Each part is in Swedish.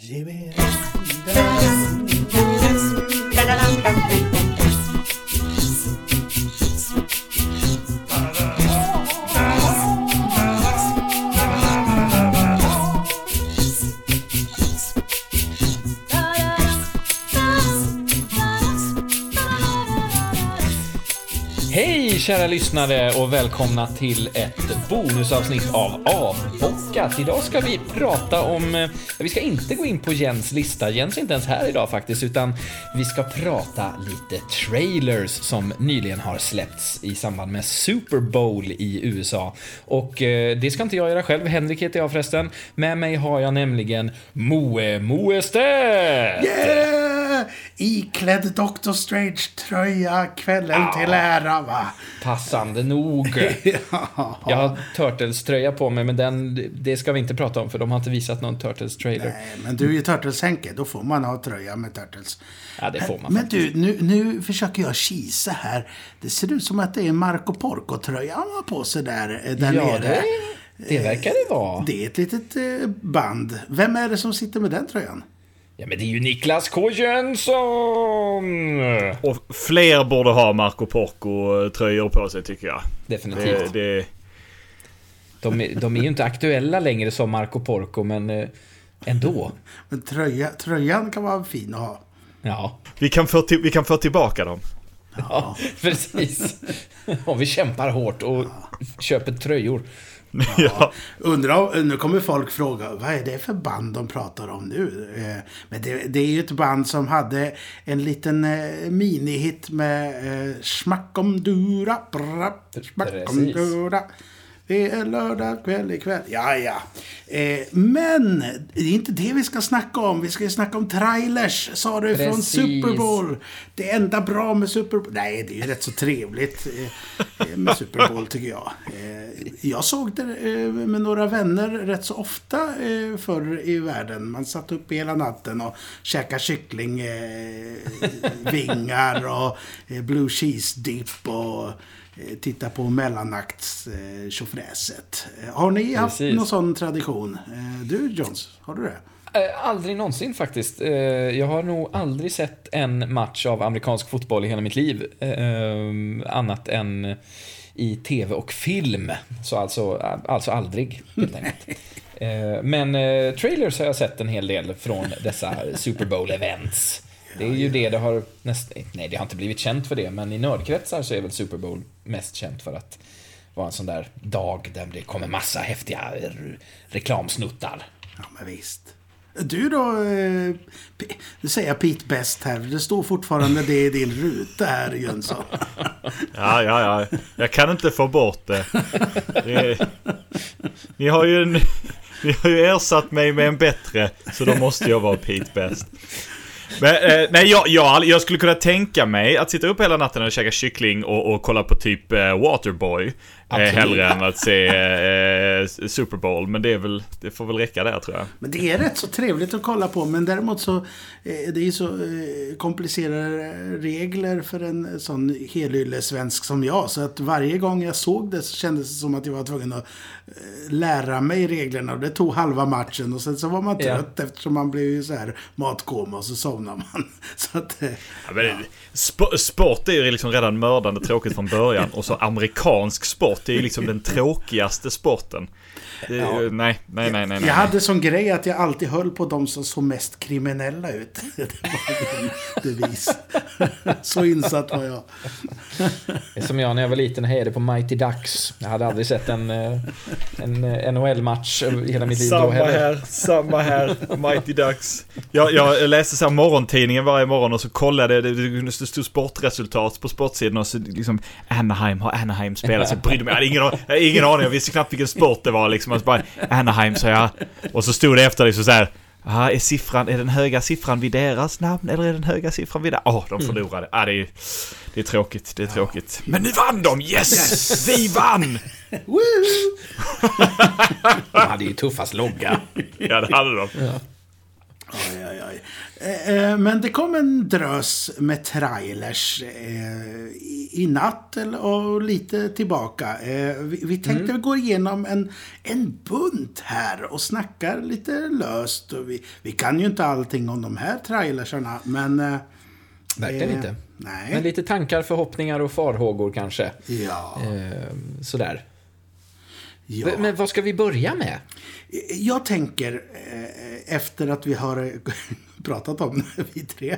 Lleve kära lyssnare och välkomna till ett bonusavsnitt av Avbockat. Idag ska vi prata om, eh, vi ska inte gå in på Jens lista, Jens är inte ens här idag faktiskt, utan vi ska prata lite trailers som nyligen har släppts i samband med Super Bowl i USA. Och eh, det ska inte jag göra själv, Henrik heter jag förresten. Med mig har jag nämligen Moe Moestedt! Yeah! Iklädd Doctor Strange-tröja kvällen till ära, va? Passande nog. ja. Jag har Turtles-tröja på mig, men den, det ska vi inte prata om för de har inte visat någon Turtles-trailer. Nej, men du är ju Turtles-Henke. Då får man ha tröja med Turtles. Ja, det får man Men du, nu, nu försöker jag kisa här. Det ser ut som att det är Marco Porco-tröja han har på sig där, eh, där Ja, nere. det, det verkar det vara. Det är ett litet eh, band. Vem är det som sitter med den tröjan? Ja, men det är ju Niklas K. Jönsson! Och fler borde ha Marco Porco-tröjor på sig tycker jag. Definitivt. Det, det, De, är- de är ju inte aktuella längre som Marco Porco, men eh, ändå. Men tröja, tröjan kan vara fin att ha. Ja, vi, kan få till, vi kan få tillbaka dem. ja precis. Om vi kämpar hårt och köper tröjor. Ja. Undrar, nu kommer folk fråga, vad är det för band de pratar om nu? Eh, Men det, det är ju ett band som hade en liten eh, minihit med eh, Schmackom Det är lördag kväll ikväll. Ja, ja. Eh, men det är inte det vi ska snacka om. Vi ska ju snacka om trailers, sa du, från Precis. Super Bowl. Det enda bra med Super Bowl... Nej, det är ju rätt så trevligt eh, eh, med Super Bowl, tycker jag. Eh, jag såg det eh, med några vänner rätt så ofta eh, förr i världen. Man satt upp hela natten och käkade kyckling, eh, och blue cheese dip och titta på mellannakts eh. Eh, Har ni haft Precis. någon sån tradition? Eh, du, Johns, har du det? Eh, Aldrig någonsin faktiskt. Eh, Jag har nog aldrig sett en match av amerikansk fotboll i hela mitt liv. eh, Annat än i tv och film. Så alltså, alltså aldrig, helt enkelt. Eh, Men eh, trailers har jag sett en hel del från dessa Super Bowl-events. Det är ju det det har näst, Nej, det har inte blivit känt för det, men i nördkretsar så är väl Super Bowl mest känt för att vara en sån där dag där det kommer massa häftiga reklamsnuttar. Ja, men visst. Du då, eh, nu säger jag Pete Best här. Det står fortfarande det i din ruta här, Jönsson. ja, ja, ja. Jag kan inte få bort det. det ni, har ju en, ni har ju ersatt mig med en bättre, så då måste jag vara Pete Best. Men, eh, nej, jag, jag, jag skulle kunna tänka mig att sitta upp hela natten och käka kyckling och, och kolla på typ eh, Waterboy. Eh, Absolut. hellre än att se eh, Super Bowl. Men det, är väl, det får väl räcka där tror jag. Men det är rätt så trevligt att kolla på. Men däremot så eh, det är ju så eh, komplicerade regler för en sån helylle-svensk som jag. Så att varje gång jag såg det så kändes det som att jag var tvungen att eh, lära mig reglerna. Och det tog halva matchen. Och sen så var man Ja. trött eftersom man blev ju så här matkoma och så somnar man. Så att... eh, Ja, men, sp- sport är ju liksom redan mördande tråkigt från början. Och så amerikansk sport är ju liksom den tråkigaste sporten. Det, ju- nej, nej, nej, nej. nej. Jag hade som grej att jag alltid höll på de som såg mest kriminella ut. Det var min devis. Så insatt var jag. Det är Som jag när jag var liten och hejade på Mighty Ducks. Jag hade aldrig sett en, eh, en eh, NHL-match i hela mitt liv Samma här, samma här. Mighty Ducks. Jag, jag läste så här morgontidningen varje morgon och så kollade det, det stod sportresultat på sportsidan och så liksom Anaheim har Anaheim spelat. Så jag brydde mig, jag hade ingen, an- jag hade ingen aning, jag visste knappt vilken sport det var liksom. Alltså bara, Anaheim sa jag. Och så stod det efter liksom så här. Aha, är siffran, är den höga siffran vid deras namn eller är den höga siffran vid... Åh, de förlorade. Ah, det, är, det är tråkigt, det är tråkigt. Men nu vann de! Yes! Vi vann! De hade ju tuffast logga. Ja, det hade de. Oj, oj, oj. Eh, eh, Men det kom en drös med trailers eh, i natt och lite tillbaka. Eh, Vi, vi tänkte gå igenom en, en bunt här och snacka lite löst. Vi, vi kan ju inte allting om de här trailersarna, men... eh, Verkligen inte. Nej. Men lite tankar, förhoppningar och farhågor kanske. Ja. Sådär. Ja. Men vad ska vi börja med? Jag tänker, eh, efter att vi har eh, pratat om det, vi tre,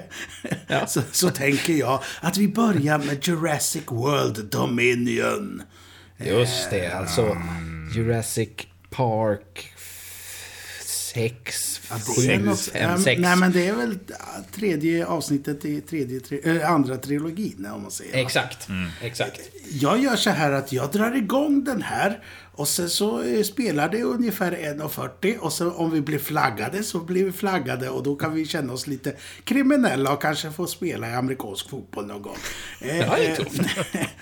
Ja. så, så tänker jag att vi börjar med Jurassic World Dominion. Just det, alltså Jurassic Park 6, Ja, det är 7, något- 5, ja, 6. Nej, men det är väl tredje avsnittet i tredje, tri, äh, andra trilogin, om man säger. Exakt, exakt. Jag gör så här att jag drar igång den här och sen så eh, spelar det ungefär 1.40 och så om vi blir flaggade så blir vi flaggade och då kan vi känna oss lite kriminella och kanske få spela i amerikansk fotboll någon gång. Eh, det är eh, tufft.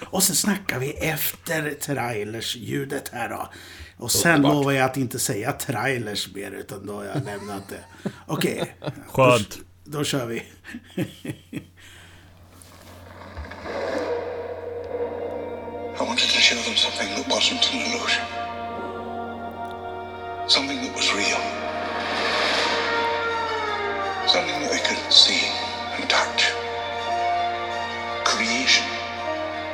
och så snackar vi efter trailers-ljudet här då. Och sen lovar jag att inte säga trailers mer utan då har jag lämnat det. Okej. Skönt. Då, då kör vi. I wanted to show them something that wasn't an illusion. Something that was real. Something that they could see and touch. Creation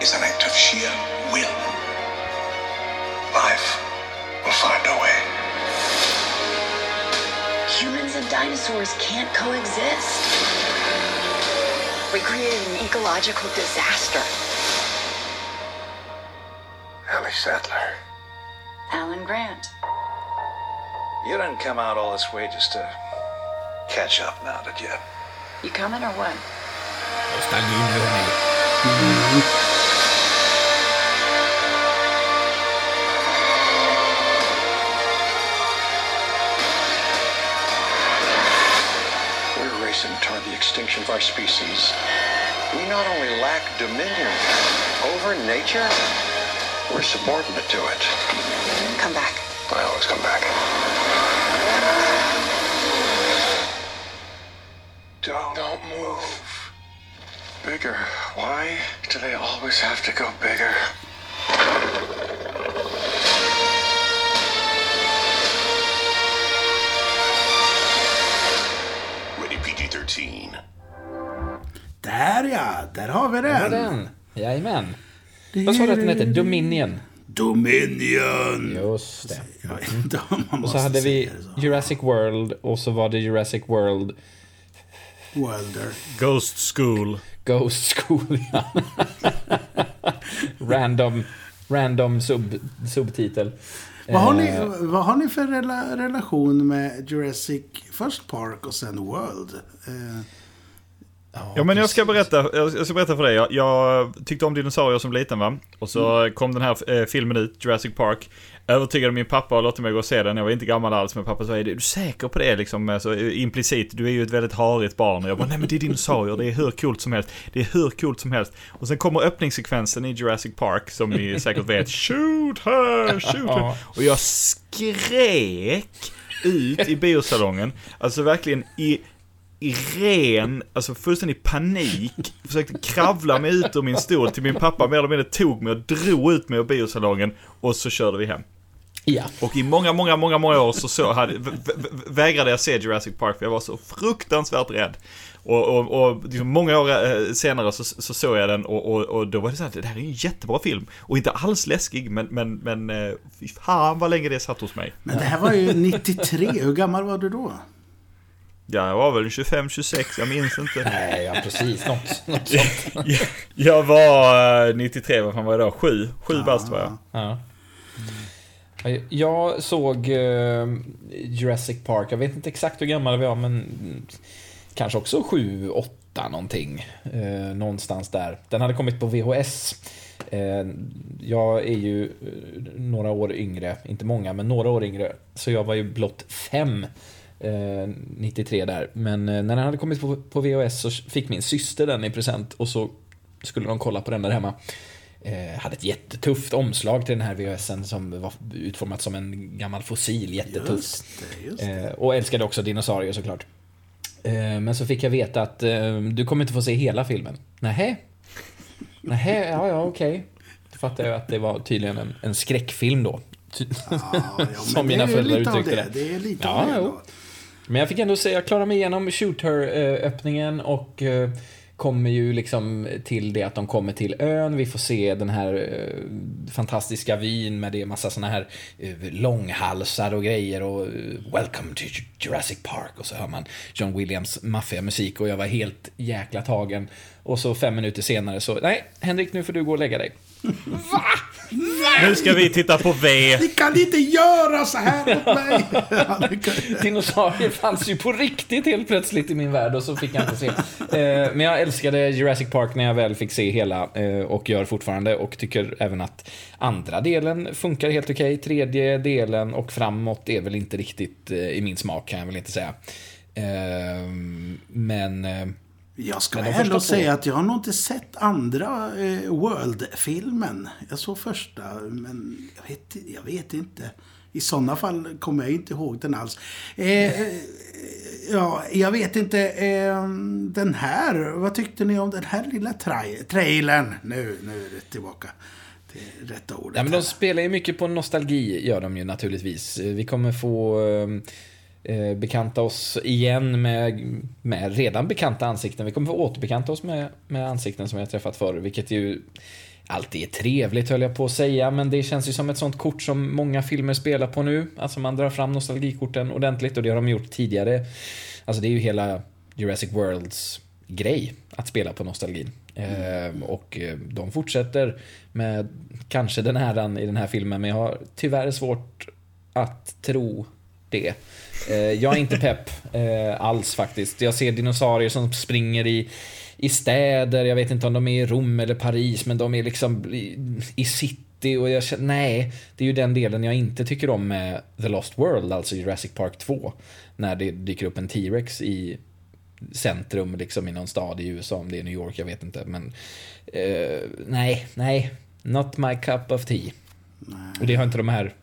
is an act of sheer will. Life will find a way. Humans and dinosaurs can't coexist. We created an ecological disaster. Ellie Sattler. Alan Grant. You didn't come out all this way just to catch up now, did you? You coming or what? Stanna in hörni. We're racing toward the extinction of our species. We not only lack dominion over nature, we're subordinate to it. Come back. I always come back. Don't, Don't move. Bigger. Why do they always have to go bigger? Ready PG-13. Där ja, där har vi Det var den. den. Jajamän. Vad sa du att den hette? Dominion? Dominion! Just det. Jag vet inte om man Och så hade vi så. Jurassic World och så var det Jurassic World Wilder. Ghost School. Ghost School, ja. random, random sub, subtitel. Vad har, ni, Eh, vad har ni för rela, relation med Jurassic First Park och sen World? Eh, Ja men jag ska berätta, jag ska berätta för dig. Jag, jag tyckte om dinosaurier som liten va. Och så kom den här eh, filmen ut, Jurassic Park. Övertygade min pappa och låter mig gå och se den. Jag var inte gammal alls men pappa sa är du säker på det liksom? Alltså, eh, implicit, du är ju ett väldigt harigt barn. Och jag bara nej men det är dinosaurier, det är hur coolt som helst. Det är hur coolt som helst. Och sen kommer öppningssekvensen i Jurassic Park som ni säkert vet. Shoot her, shoot her. Ja. Och jag skrek ut i biosalongen. Alltså verkligen i i ren, alltså fullständig panik, försökte kravla mig ut ur min stol till min pappa mer eller mindre tog mig och drog ut mig ur biosalongen och så körde vi hem. Ja. Och i många, många, många, många år så, så hade, vä- vä- vägrade jag se Jurassic Park för jag var så fruktansvärt rädd. Och, och, och liksom många år eh, senare så, så såg jag den och, och, och då var det så här, det här är en jättebra film. Och inte alls läskig, men, men, men eh, fy fan vad länge det satt hos mig. men det här var ju 93. Hur gammal var du då? Ja, jag var väl 25-26, jag minns inte. Nej, ja precis. Något, något sånt. Jag- Jag var eh, 93, vad fan var jag då? 7? 7 bast var jag. Ja. Jag såg eh, Jurassic Park, jag vet inte exakt hur gammal vi var, men kanske också 7, 8 någonting. Eh, någonstans där. Den hade kommit på VHS. Eh, jag är ju eh, några år yngre, inte många, men några år yngre. Så jag var ju blott fem eh, 93 där. Men eh, när den hade kommit på, på VHS så fick min syster den i present och så skulle de kolla på den där hemma. Eh, hade ett jättetufft omslag till den här VHSen som var utformat som en gammal fossil, jättetufft. Just det, just det. Eh, och älskade också dinosaurier såklart. Eh, Men så fick jag veta att eh, du kommer inte få se hela filmen. Nähä? Nähä, ja, ja, okej. Då fattade jag att det var tydligen en, en skräckfilm då. Ty- Ja, ja, Som mina föräldrar uttryckte det. det. Det är lite Ja, av det. Men jag fick ändå säga, jag klarade mig igenom shooter-öppningen och eh, kommer ju liksom till det att de kommer till ön. Vi får se den här eh, fantastiska vyn med det massa såna här eh, långhalsar och grejer och Welcome to Jurassic Park och så hör man John Williams maffiga musik och jag var helt jäkla tagen. Och så fem minuter senare så, nej Henrik nu får du gå och lägga dig. Nu ska vi titta på V. Ni kan inte göra så här mot mig! Dinosaurier fanns ju på riktigt helt plötsligt i min värld och så fick jag inte se. Eh, men jag älskade Jurassic Park när jag väl fick se hela eh, och gör fortfarande och tycker även att andra delen funkar helt okej. Tredje delen och framåt är väl inte riktigt eh, i min smak kan jag väl inte säga. Men... Eh, Jag ska ändå säga att jag har nog inte sett andra eh, World-filmen. Jag såg första, men jag vet, jag vet inte. I sådana fall kommer jag inte ihåg den alls. Eh, eh, ja, jag vet inte. Eh, den här, vad tyckte ni om den här lilla tra- trailern? Nu, nu är det tillbaka till rätta ordet. Ja, men de spelar ju mycket på nostalgi, gör de ju naturligtvis. Vi kommer få eh, eh, bekanta oss igen med, med redan bekanta ansikten. Vi kommer få återbekanta oss med, med ansikten som vi har träffat förr, vilket ju alltid är trevligt höll jag på att säga, men det känns ju som ett sånt kort som många filmer spelar på nu. Alltså man drar fram nostalgikorten ordentligt och det har de gjort tidigare. Alltså det är ju hela Jurassic Worlds grej att spela på nostalgin. Ehm, eh, och de fortsätter med kanske den här i den här filmen, men jag har tyvärr svårt att tro det. Eh, jag är inte pepp eh, alls faktiskt. Jag ser dinosaurier som springer i, i städer, jag vet inte om de är i Rom eller Paris, men de är liksom i, i city och jag känner, nej, det är ju den delen jag inte tycker om med The Lost World, alltså Jurassic Park 2. När det dyker upp en T-Rex i centrum liksom i någon stad i USA, om det är New York, jag vet inte. Men eh, nej, nej, not my cup of tea. Och det har inte de här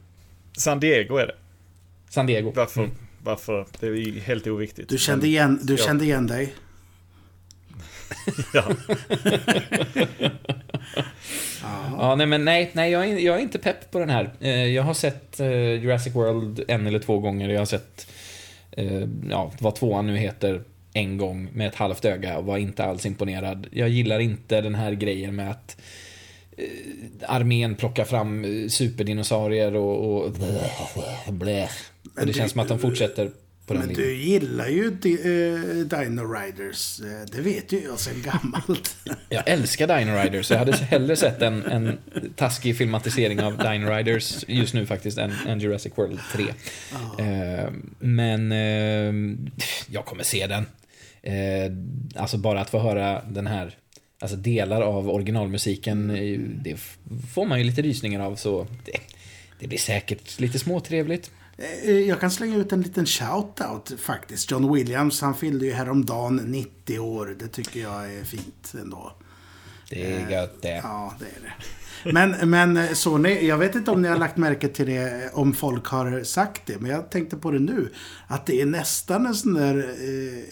San Diego är det. San Diego. Varför? Varför? Det är ju helt oviktigt. Du kände igen, du Ja. kände igen dig? Ja. Ja, nej, men nej, nej jag, är, jag är inte pepp på den här. Eh, Jag har sett eh, Jurassic World en eller två gånger. Jag har sett, eh, ja, vad tvåan nu heter, en gång med ett halvt öga och var inte alls imponerad. Jag gillar inte den här grejen med att armén plockar fram superdinosaurier och, och blä. Och det känns som att de fortsätter på den Men linjen. du gillar ju eh, Dino Riders. Eh, det vet ju jag sedan gammalt. Jag älskar Dino Riders, jag hade hellre sett en, en taskig filmatisering av Dino Riders just nu faktiskt än, än Jurassic World 3. Eh, men eh, jag kommer se den. Eh, alltså bara att få höra den här, alltså delar av originalmusiken, eh, det får man ju lite rysningar av så det, det blir säkert lite småtrevligt. Eh, Jag kan slänga ut en liten shout-out faktiskt. John Williams, han fyllde ju häromdagen 90 år. Det tycker jag är fint ändå. Det är gött det. Ja, det är det. Men, men eh, Sony, jag vet inte om ni har lagt märke till det, om folk har sagt det, men jag tänkte på det nu. Att det är nästan en sån där eh,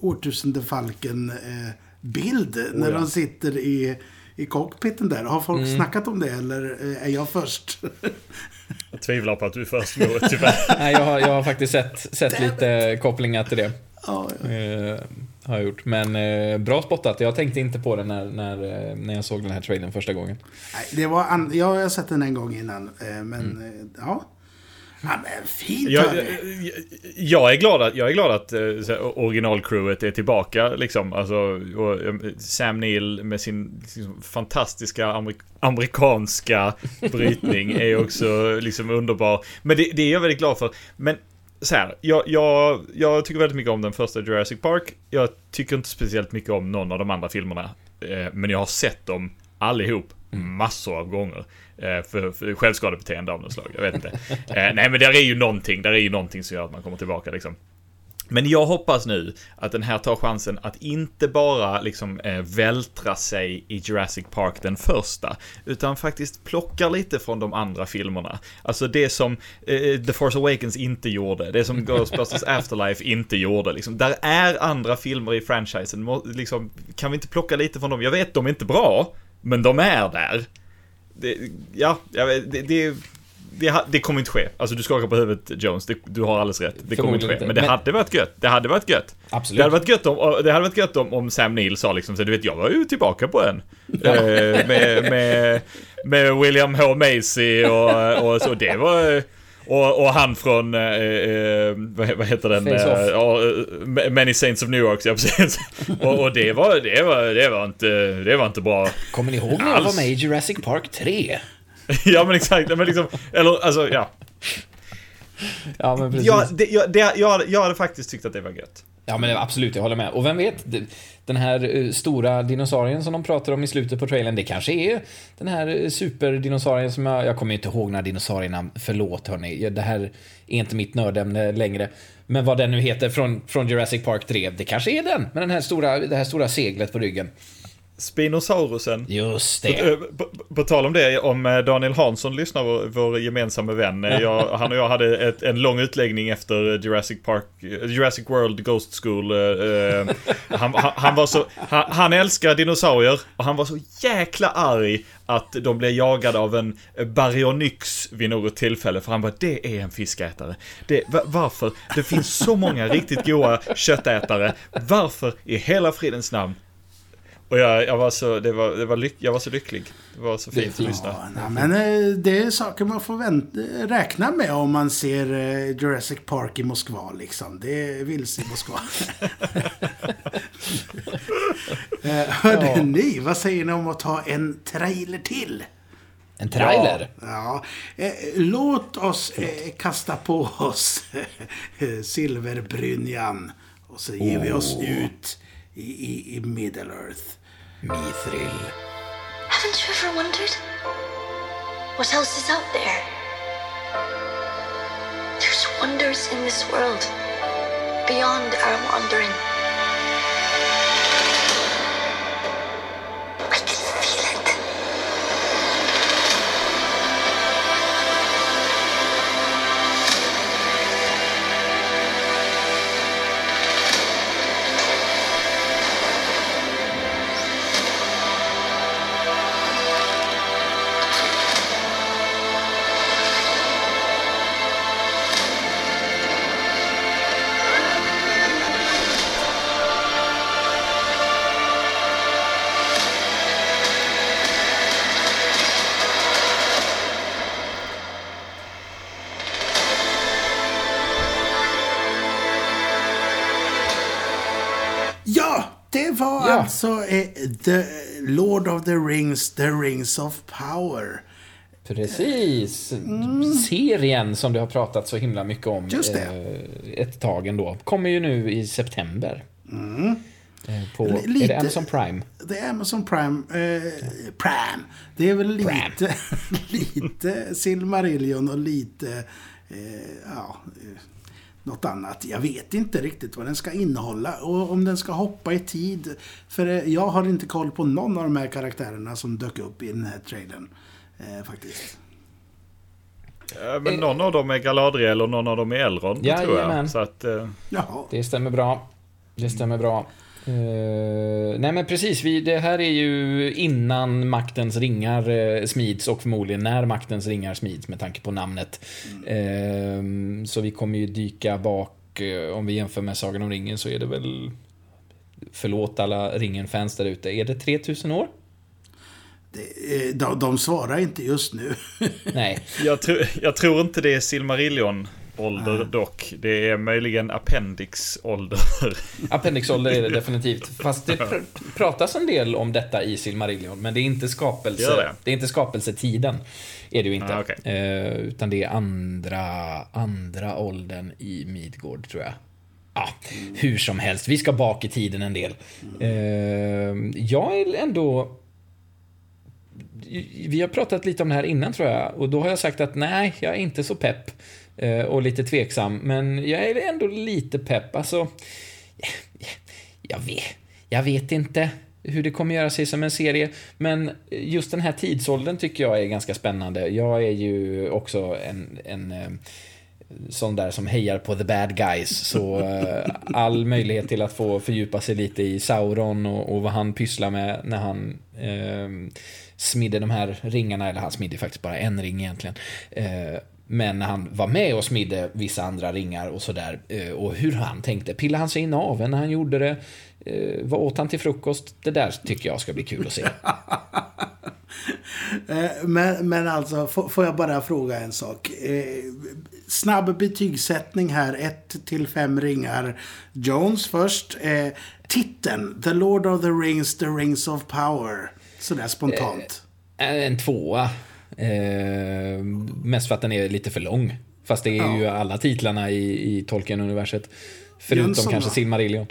årtusendefalken eh, bild när de sitter i, i cockpiten där. Har folk snackat om det eller eh, är jag först? Jag tvivlar på att du är först Moe, tyvärr. Nej, jag har, jag har faktiskt sett, sett lite kopplingar till det. ja, ja. Eh, har jag gjort. Men eh, bra spottat. Jag tänkte inte på det när, när, eh, när jag såg den här trailern första gången. Nej, det var an- jag har sett den en gång innan, eh, men eh, ja. Ja, men fint Jag, jag, jag är glad att, jag är glad att eh, originalcrewet är tillbaka liksom. Alltså, eh, Sam Neill med sin liksom, fantastiska amerik amerikanska brytning är också liksom underbar. Men det, det är jag väldigt glad för. Men så här, jag, jag, jag tycker väldigt mycket om den första Jurassic Park. Jag tycker inte speciellt mycket om någon av de andra filmerna. Eh, men jag har sett dem allihop massor av gånger. Eh, för, för självskadebeteende av något slag. Jag vet inte. Eh, nej men där är ju någonting, där är ju någonting som gör att man kommer tillbaka liksom. Men jag hoppas nu att den här tar chansen att inte bara liksom eh, vältra sig i Jurassic Park den första, utan faktiskt plockar lite från de andra filmerna. Alltså det som eh, The Force Awakens inte gjorde, det som Ghostbusters Afterlife inte gjorde. Liksom. Där är andra filmer i franchisen, liksom, kan vi inte plocka lite från dem? Jag vet, de är inte bra, men de är där. Det, ja, det, det det, kommer inte ske. Alltså du skakar på huvudet Jones, du har alldeles rätt. Det kommer inte ske. Men det Men- hade varit gött. Det hade varit gött. Absolut. Det hade varit gött om, det hade varit gött om, om Sam Neill sa liksom så du vet jag var ju tillbaka på en. Eh, med, med, med William H. Macy och, och så. Det var... Och, och han från, eh, eh, vad, heter den? Eh, eh, Many Saints of New York, ja precis. och, och det var, det var, det var inte, det var inte bra. Kommer ni ihåg när jag var med i Jurassic Park 3? ja men exakt, men liksom, eller alltså ja. Ja, men precis. Ja, det, jag, det, jag, jag hade faktiskt tyckt att det var gött. Ja, men absolut, jag håller med. Och vem vet, det- den här eh, stora dinosaurien som de pratar om i slutet på trailern, det kanske är den här eh, superdinosaurien som jag... Jag kommer inte ihåg några dinosaurierna, förlåt hörni. Det här är inte mitt nördämne längre. Men vad den nu heter från, från Jurassic Park 3, det kanske är den, med den här stora, det här stora seglet på ryggen. Spinosaurusen. Just Eh, det. På, på tal om det, om eh, Daniel Hansson lyssnar, vår, vår gemensamma vän. eh, Jag, han och jag hade ett, en lång utläggning efter Jurassic Park, eh, Jurassic World Ghost School. eh, eh, Han, han, han var så, han, han älskar dinosaurier och han var så jäkla arg att de blev jagade av en baryonyx vid något tillfälle. För han bara, det är en fiskätare. Det, va- varför? Det finns så många riktigt goda köttätare. Varför i hela fridens namn och jag, jag, var så, det var, det var lyck, jag var så lycklig. Det var så fint att lyssna. Ja, nej, men eh, det är saker man får vänt, eh, räkna med om man ser eh, Jurassic Park i Moskva. Liksom. Det är vilse i Moskva. Eh, Hörde ni, vad säger ni om att ta en trailer till? En trailer. Ja, eh, låt oss kasta på oss silverbrynjan. Och så ger vi oss ut i, i, Middle Earth. Mithril. Haven't you ever wondered what else is out there? There's wonders in this world beyond our wandering. Alltså eh, The Lord of the Rings, The Rings of Power. Precis. Serien som det har pratat så himla mycket om Just det. eh, ett tag ändå. Kommer ju nu i september. Eh, På, L- är lite- det Amazon Prime? Det är Amazon Prime. Eh, Prime. Det är väl lite, lite Silmarillion och lite... Eh, ja, något annat. Jag vet inte riktigt vad den ska innehålla och om den ska hoppa i tid. För eh, jag har inte koll på någon av de här karaktärerna som dök upp i den här trailern. Eh, faktiskt. Ja, men någon av dem är Galadriel och någon av dem är Elrond, tror Jajamän. jag. Så att, eh, Jaha. Det stämmer bra. Det stämmer bra. Eh, nej men precis, vi, det här är ju innan Maktens ringar uh, smids och förmodligen när Maktens ringar smids med tanke på namnet. Eh, så vi kommer ju dyka bak, om vi jämför med Sagan om ringen så är det väl Förlåt alla ringen-fans där ute. Är det 3000 år? De, de svarar inte just nu. Nej. jag, tror- jag tror inte det är Silmarillion-ålder dock. Det är möjligen Appendix-ålder. Appendixålder är det definitivt. Fast det pr pratas en del om detta i Silmarillion, men det är inte skapelse. Det? det är inte skapelsetiden. Är det ju inte. Ah, okej. eh, utan det är andra, andra åldern i Midgård, tror jag. Ja, hur som helst. Vi ska bak i tiden en del. Eh, jag är ändå... Vi har pratat lite om det här innan tror jag och då har jag sagt att nej, jag är inte så pepp Eh, och lite tveksam, men jag är ändå lite pepp. Alltså, jag vet, jag vet inte hur det kommer göra sig som en serie. Men just den här tidsåldern tycker jag är ganska spännande. Jag är ju också en, en eh, sån där som hejar på the bad guys. Så eh, all möjlighet till att få fördjupa sig lite i Sauron och, och vad han pysslar med när han eh, smidde de här ringarna, eller han smidde faktiskt bara en ring egentligen. Eh, men han var med och smidde vissa andra ringar och sådär. Eh, och hur han tänkte. Pillade han sig i naveln när han gjorde det? Eh, vad åt han till frukost? Det där tycker jag ska bli kul att se. Eh, men, men alltså, får, jag bara fråga en sak? Snabb betygssättning här. 1 till 5 ringar. Jones först. Titeln. The Lord of the Rings, The Rings of Power. Sådär spontant. En tvåa. Eh, mest för att den är lite för lång. Fast det är Ja. ju alla titlarna i, i Tolkien-universet. Förutom Jönsson kanske? Silmarillion.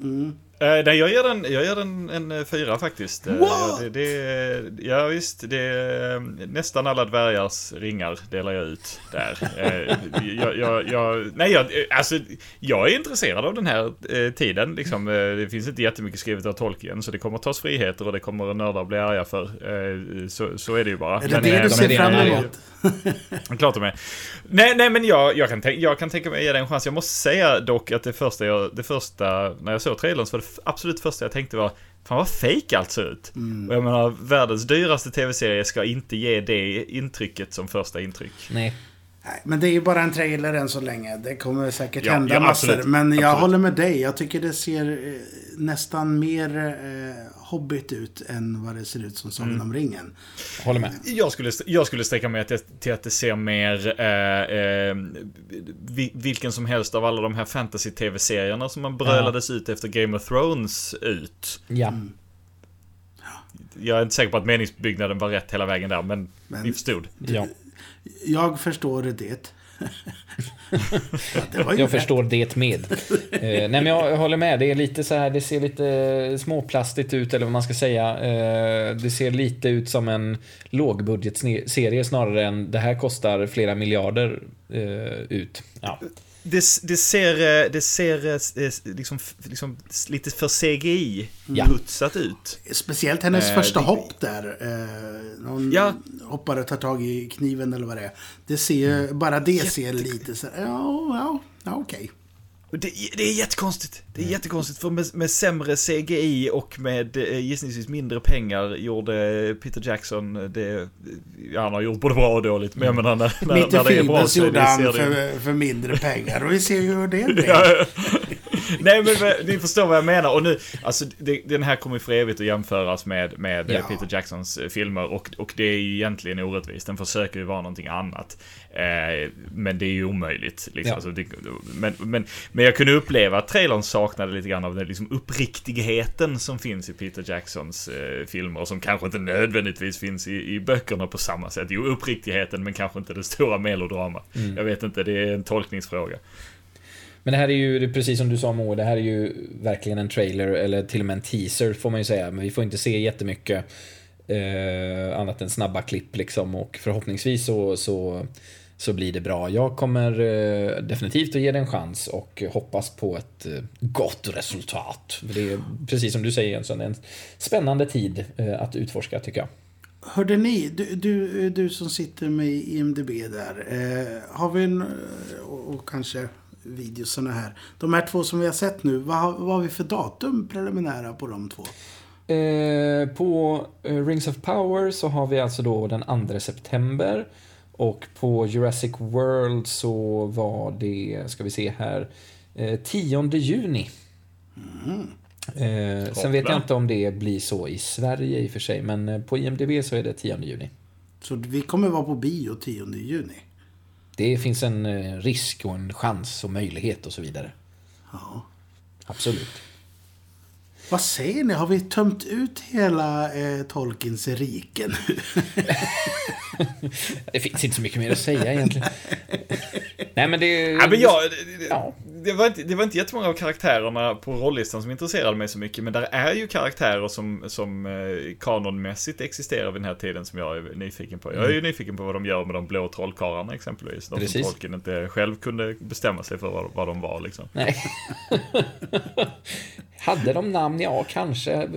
Eh, nej, jag ger den, jag ger den en eh, fyra faktiskt. Eh, What? Det, det, ja visst, det är eh, nästan alla dvärgars ringar delar jag ut där. Eh, jag, jag, jag, nej, jag, eh, alltså, jag är intresserad av den här eh, tiden. Liksom, eh, det finns inte jättemycket skrivet av Tolkien, så det kommer tas friheter och det kommer nördar bli arga för. Eh, så, så är det ju bara. Är det Men, det eh, du ser fram emot? Klart de är. Nej, nej men jag, jag, kan tänka, jag kan tänka mig att ge det en chans. Jag måste säga dock att det första, jag, det första när jag såg trailern så var det absolut första jag tänkte var Fan vad fake allt ser ut. Och jag menar, världens dyraste tv-serie ska inte ge det intrycket som första intryck. Nej. Nej, men det är ju bara en trailer än så länge. Det kommer säkert Ja, hända ja, massor. absolut. Men jag Absolut. håller med dig. Jag tycker det ser eh, nästan mer eh, hobbit ut än vad det ser ut som Sagan Mm. om ringen. Håller med. Jag skulle, jag skulle sträcka mig till, till att det ser mer eh, eh, vi- vilken som helst av alla de här fantasy-tv-serierna som man brölades ut efter Game of Thrones ut. Ja. Mm. Jag är inte säker på att meningsbyggnaden var rätt hela vägen där, men, Men- vi förstod. ja. Jag förstår det. ja, Jag rätt. förstår det med. Eh, nej men jag håller med. Det är lite så här, det ser lite småplastigt ut eller vad man ska säga. Eh, det ser lite ut som en lågbudgetserie snarare än det här kostar flera miljarder eh, ut. Ja. Det, det ser, eh, det ser eh, liksom, liksom lite för CGI-putsat ut. Speciellt hennes Eh, första det- hopp där. Eh, hon Ja. hoppar och tar tag i kniven eller vad det är. Det ser, bara det ser lite så ja, ja, ja okej. Och Det, det är jättekonstigt. Det är jättekonstigt för med, med sämre CGI och med eh, gissningsvis mindre pengar gjorde Peter Jackson det... Ja, han har gjort både bra och dåligt, men jag menar när, när, när det är bra så är gjorde det, han ser det för, för mindre pengar. Och vi ser ju hur det blev. Nej men ni förstår vad jag menar och nu, alltså det, den här kommer ju för evigt att jämföras med, med Ja. Peter Jacksons eh, filmer och, och det är ju egentligen orättvist. Den försöker ju vara någonting annat. Eh, men det är ju omöjligt. Liksom. Ja. Alltså, det, men, men, men jag kunde uppleva att trailern saknade lite grann av den liksom uppriktigheten som finns i Peter Jacksons eh, filmer som kanske inte nödvändigtvis finns i, i böckerna på samma sätt. Jo, uppriktigheten men kanske inte det stora melodrama. Jag vet inte, det är en tolkningsfråga. Men det här är ju, precis som du sa Moe, det här är ju verkligen en trailer eller till och med en teaser får man ju säga. Men vi får inte se jättemycket eh, annat än snabba klipp liksom och förhoppningsvis så, så, så blir det bra. Jag kommer eh, definitivt att ge det en chans och hoppas på ett eh, gott resultat. För Det är precis som du säger Jönsson, en spännande tid eh, att utforska tycker jag. Hörde ni, du, du, du som sitter med IMDB där. Eh, har vi en, eh, och, och kanske videosarna här. De här två som vi har sett nu, vad, har- vad har vi för datum preliminära på de två? Eh, på eh, Rings of Power så har vi alltså då den 2 september. Och på Jurassic World så var det, ska vi se här, eh, 10 juni. Eh, sen vet jag inte om det blir så i Sverige i och för sig, men eh, på IMDB så är det 10 juni. Så vi kommer vara på bio 10 juni. Det finns en eh, risk och en chans och möjlighet och så vidare. Ja. Absolut. Vad säger ni? Har vi tömt ut hela eh, Tolkiens rike nu? Det finns inte så mycket mer att säga egentligen. Nej, men det... Ja, men jag, Ja. Det, var inte, det var inte jättemånga av karaktärerna på rollistan som intresserade mig så mycket, men där är ju karaktärer som, som eh, kanonmässigt existerar vid den här tiden som jag är nyfiken på. Jag är ju nyfiken på vad de gör med de blå trollkarlarna exempelvis. De Precis. som Tolkien inte själv kunde bestämma sig för vad, vad de var liksom. Nej. Hade de namn? Ja, kanske.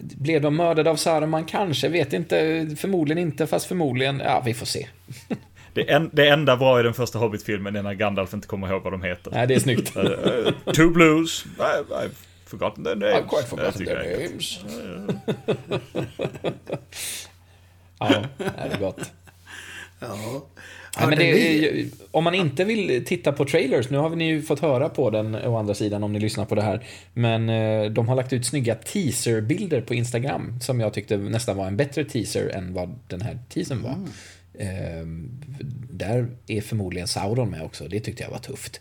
Blev de mördade av Saruman? Kanske. Vet inte. Förmodligen inte, fast förmodligen. Ja, vi får se. Det, en, det enda bra i den första Hobbit-filmen är när Gandalf inte kommer ihåg vad de heter. Nej, det är snyggt. Eh, two blues. I, I've forgotten their names. I've quite Jag forgotten their names. ja, det är gott. Ja. Ja, men det Hörde är, om man inte vill titta på trailers, nu har ni ju fått höra på den å andra sidan om ni lyssnar på det här. Men eh, de har lagt ut snygga teaserbilder på Instagram som jag tyckte nästan var en bättre teaser än vad den här teasern var. Eh, där är förmodligen Sauron med också, det tyckte jag var tufft.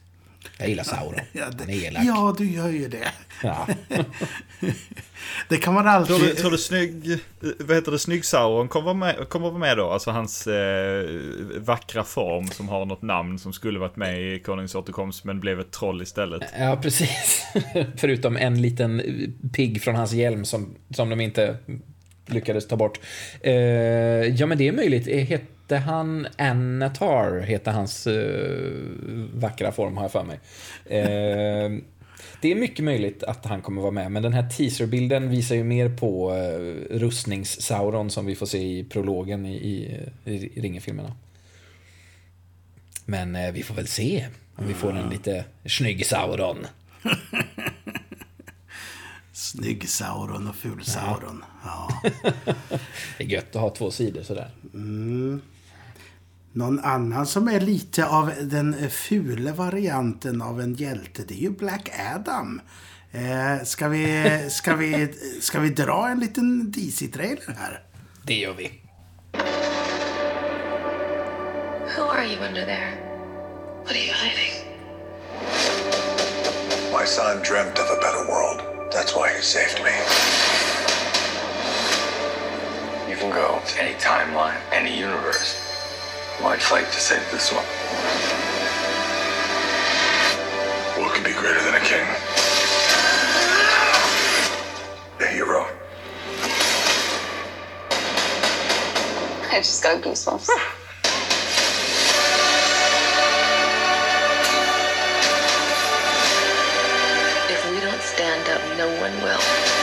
Jag gillar Sauron, Ja, han är det, elak. ja, du gör ju det. Ja. Det kan man Tror du, alltid... tror du snygg, eh, vad heter det, snygg Sauron kommer vara med, kommer vara med då? Alltså hans eh, vackra form som har något namn som skulle varit med i Konungens återkomst men blev ett troll istället. Ja, precis. Förutom en liten pigg från hans hjälm som, som de inte lyckades ta bort. Eh, ja, men det är möjligt. Hette han Anatar? Hette hans eh, vackra form, har jag för mig. Eh, det är mycket möjligt att han kommer vara med, men den här teaserbilden visar ju mer på eh, rustnings-Sauron som vi får se i prologen i, i, i Ringen-filmerna. Men eh, vi får väl se om vi får en lite snygg Sauron. Snygg Sauron och ful Sauron. Ja. Det är gött att ha två sidor sådär. Någon annan som är lite av den fula varianten av en hjälte, det är ju Black Adam. Eh, ska, vi, ska, vi, ska vi dra en liten DC-trailer här? Det gör vi. Who are you under there? What are you hiding? My son dreamt of a better world. That's why he saved me. You can go to any timeline, any universe. Why'd fight to save this one? What could be greater than a king? A hero. I just got goosebumps. if we don't stand up, no one will.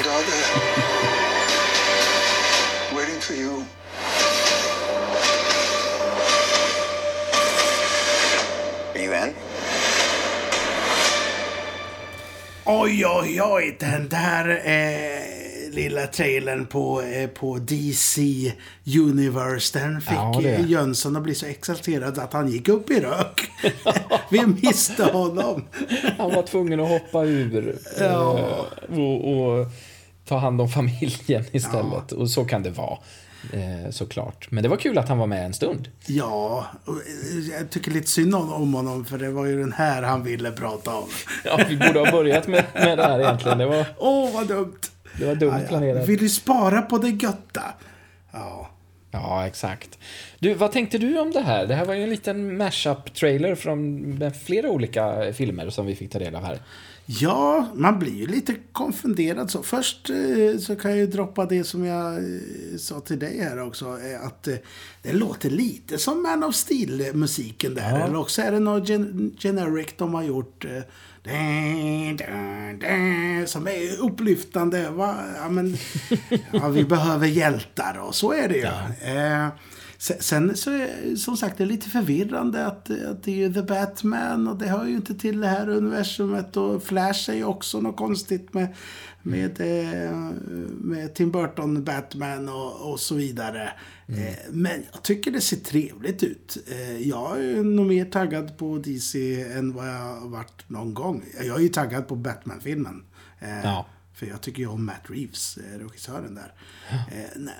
World out there. Waiting for you. Are you in? Oj, oj, oj, den där eh, lilla trailern på, eh, på DC Universe, den fick Ja, det. Jönsson att bli så exalterad att han gick upp i rök. Vi miste honom. Han var tvungen att hoppa ur eh, och, och ta hand om familjen istället. Och så kan det vara. Eh, såklart. Men det var kul att han var med en stund. Ja, eh, jag tycker lite synd om, om honom för det var ju den här han ville prata om. Ja, vi borde ha börjat med, med det här egentligen. Det var, Åh, vad dumt. det var dumt Ja, ja. planerat. Vill du spara på det götta? Ja. Ja, exakt. Du, vad tänkte du om det här? Det här var ju en liten mashup-trailer från flera olika filmer som vi fick ta del av här. Ja, man blir ju lite konfunderad. Så först eh, så kan jag ju droppa det som jag eh, sa till dig här också. Eh, att det låter lite som Man of Steel-musiken där. Eller också är det något gen generic de har gjort. Som är upplyftande. Va? Ja, men, ja, vi behöver hjältar och så är det ju. Eh, Sen, så är som sagt det är lite förvirrande att, att det är ju The Batman och det hör ju inte till det här universumet och Flash är ju också något konstigt med, med, eh, med Tim Burton Batman och, och så vidare. Eh, Men jag tycker det ser trevligt ut. Eh, Jag är nog mer taggad på DC än vad jag har varit någon gång. Jag är ju taggad på Batman-filmen. Ja. För jag tycker ju om Matt Reeves, eh, regissören där. Eh, nej,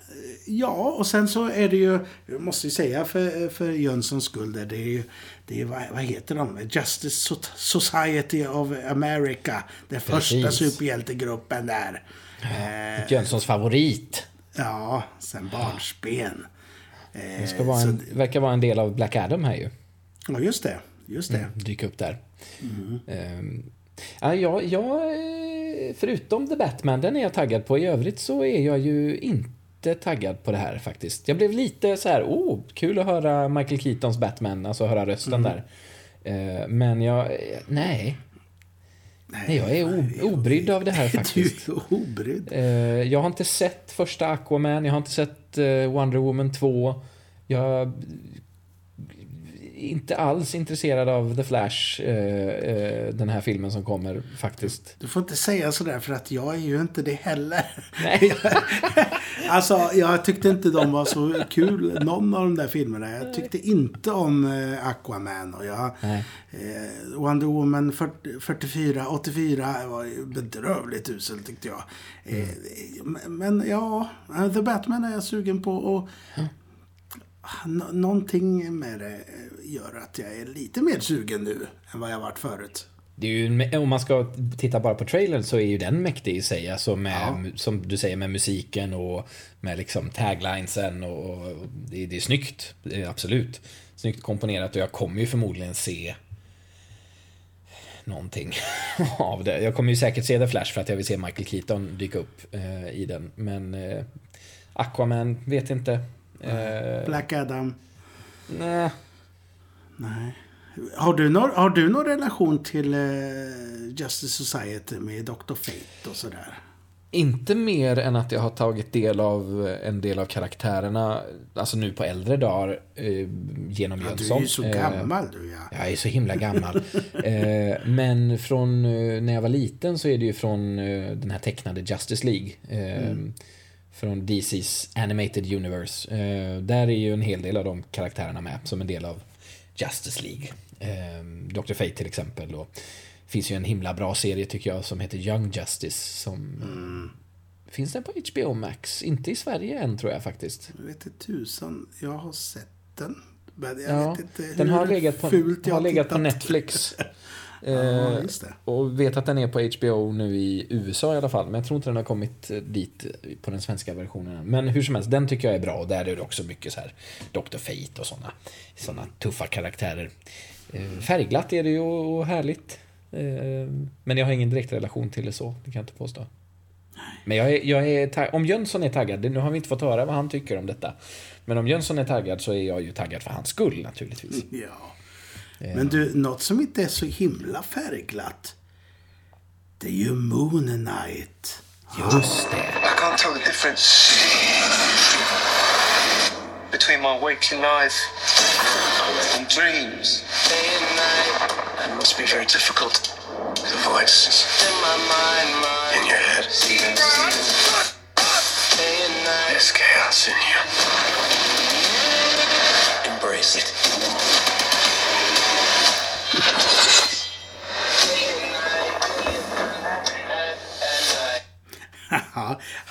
Ja, och sen så är det ju, jag måste ju säga för, för Jönssons skull där, det är ju, det är, vad, heter de? Justice So- Society of America. Den första Precis. superhjältegruppen där. Eh, Jönssons favorit. Ja, sen barnsben. Det ska vara en, verkar vara en del av Black Adam här ju. Ja, just det. Just det. Dyka upp där. Ehm, ja, jag, eh, förutom The Batman, den är jag taggad på. I övrigt så är jag ju inte taggad på det här faktiskt. Jag blev lite så här, oh, kul att höra Michael Keatons Batman, alltså höra rösten där. Eh, men jag, nej. Nej, jag är obrydd av det här faktiskt. Du är obrydd. Eh, jag har inte sett första Aquaman, jag har inte sett eh, Wonder Woman 2. Jag inte alls intresserad av The Flash, eh, eh, den här filmen som kommer faktiskt. Du får inte säga sådär för att jag är ju inte det heller. Nej. Alltså, jag tyckte inte de var så kul, någon av de där filmerna. Jag tyckte inte om eh, Aquaman och jag... Nej. Wonder Woman 40, 44, 84 var ju bedrövligt usel tyckte jag. Eh, men- ja, The Batman är jag sugen på och... Nå- någonting med det gör att jag är lite mer sugen nu än vad jag varit förut. Det är ju, om man ska titta bara på trailern så är ju den mäktig i sig. Alltså med, som du säger, med musiken och med liksom taglinesen och, och det, det är snyggt. Det är absolut. Snyggt komponerat och jag kommer ju förmodligen se någonting av det. Jag kommer ju säkert se The Flash för att jag vill se Michael Keaton dyka upp eh, i den. Men eh, Aquaman, vet inte. Eh, Black Adam. nej. Nej. Har du, någon, har du någon relation till eh, Justice Society med Dr. Fate och sådär? Inte mer än att jag har tagit del av en del av karaktärerna, alltså nu på äldre dagar, eh, genom Ja, du Jönsson. är ju så Eh, gammal du ja. Jag är så himla gammal. eh, men från eh, när jag var liten så är det ju från eh, den här tecknade Justice League. Eh, Från DC's Animated Universe. Eh, där är ju en hel del av de karaktärerna med som en del av Justice League. Eh, Dr. Fate till exempel. Och det finns ju en himla bra serie tycker jag som heter Young Justice. Som, Finns den på HBO Max? Inte i Sverige än tror jag faktiskt. Jag vet inte tusan. Jag har sett den. Men jag Ja, vet inte hur den har legat på, har legat på. Netflix. Ja, Eh, just det. och vet att den är på HBO nu i USA i alla fall. Men jag tror inte den har kommit eh, dit på den svenska versionen. Men hur som helst, den tycker jag är bra. Och där är det också mycket så här Dr. Fate och sådana såna tuffa karaktärer. Eh, färgglatt är det ju och härligt. Men jag har ingen direkt relation till det så, det kan jag inte påstå. Men jag är, jag är om Jönsson är taggad, nu har vi inte fått höra vad han tycker om detta. Men om Jönsson är taggad så är jag ju taggad för hans skull naturligtvis. Ja. Men du, något som inte är så himla färgglatt. Det är ju Moon Knight. Just det. I can't tell the difference between my waking life and dreams. It must be very difficult. The voices in your head.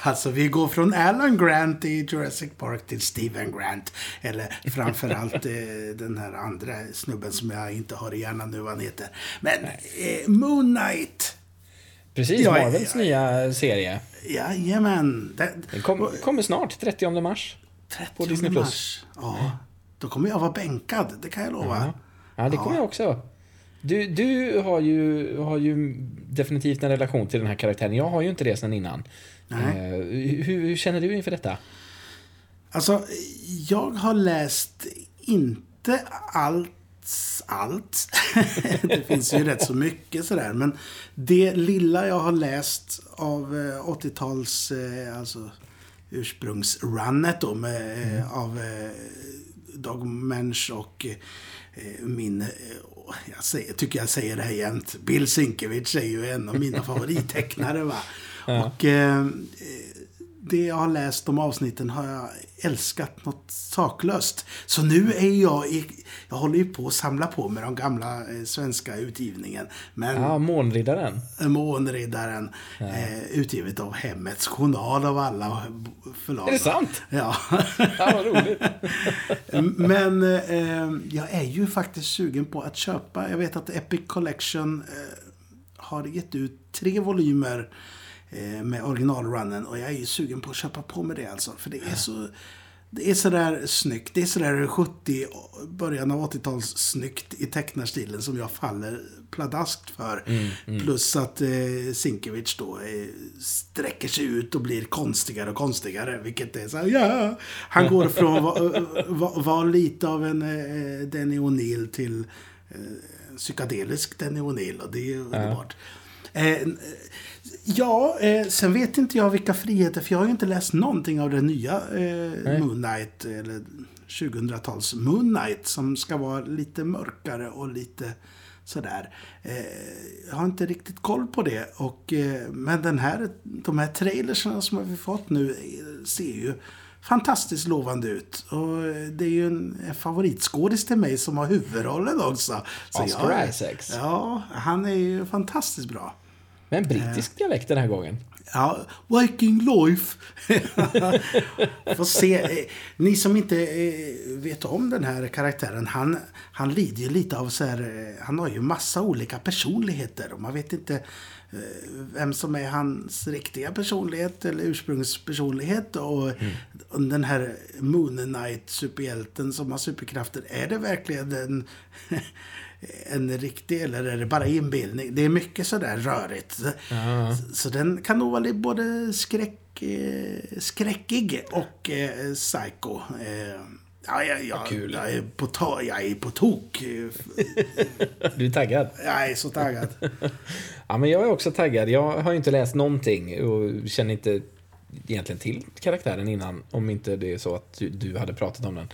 Alltså vi går från Alan Grant i Jurassic Park till Steven Grant. Eller framförallt eh, den här andra snubben som jag inte har i hjärnan nu vad han heter. Men eh, Moon Knight. Precis, Ja, Marvels ja, nya serie. Jajamän. Den, Den kom, kommer snart, 30 mars. 30 på Disney+. mars. Ja, då kommer jag vara bänkad. Det kan jag lova. Ja, det kommer jag också. Du, du har, ju, har ju definitivt en relation till den här karaktären. Jag har ju inte det sedan innan. Eh, hur, hur känner du inför detta? Alltså, jag har läst inte allt allt. det finns ju rätt så mycket sådär. Men det lilla jag har läst av eh, 80-tals, eh, alltså ursprungsrunnet då med, eh, av eh, Dog Mensch och eh, min, eh, jag säger, tycker jag säger det här jämt, Bill Sienkiewicz är ju en av mina favorittecknare va. Och eh, det jag har läst om avsnitten har jag älskat något saklöst. Så nu är jag i, jag håller ju på att samla på med de gamla eh, svenska utgivningen. Men Ja, Månriddaren. Månriddaren, eh, utgivet av Hemmets Journal av alla förlag. Är det sant? Ja. Ja, vad roligt. Men eh, jag är ju faktiskt sugen på att köpa. Jag vet att Epic Collection eh, har gett ut tre volymer eh, med originalrunnen. Och jag är ju sugen på att köpa på mig det alltså. För det är så... Det är sådär snyggt. Det är sådär 70, början av 80-tals snyggt i tecknarstilen som jag faller pladaskt för. Plus att eh, Sienkiewicz då eh, sträcker sig ut och blir konstigare och konstigare. Vilket är så här, ja. Han går från att vara va, va lite av en eh, Danny O'Neill till eh, psykedelisk Danny O'Neill. Och det är ju underbart. Eh, Ja, eh, sen vet inte jag vilka friheter, för jag har ju inte läst någonting av den nya eh, Moon Knight, eller 2000-tals Moon Knight, som ska vara lite mörkare och lite sådär. Eh, jag har inte riktigt koll på det. Och, eh, men den här, de här trailerserna som vi fått nu eh, ser ju fantastiskt lovande ut. Och eh, det är ju en, en favoritskådis till mig som har huvudrollen också. Så Oscar jag- Isaacs. Ja, han är ju fantastiskt bra. Med en brittisk dialekt den här gången. Ja, Waking Life. Får se. eh, Ni som inte eh, vet om den här karaktären, han, han lider ju lite av så här, eh, han har ju massa olika personligheter och man vet inte eh, vem som är hans riktiga personlighet eller ursprungspersonlighet. Och, och den här Moon Knight superhjälten som har superkrafter, är det verkligen en, en riktig eller är det bara inbildning? Det är mycket sådär rörigt. Så, så den kan nog vara både skräck, eh, skräckig och eh, psycho. Eh, ja, jag, jag, kul. jag, är på ta, jag är på tok. Du är taggad? Jag är så taggad. Ja, men jag är också taggad. Jag har ju inte läst någonting och känner inte egentligen till karaktären innan. Om inte det är så att du, du hade pratat om den.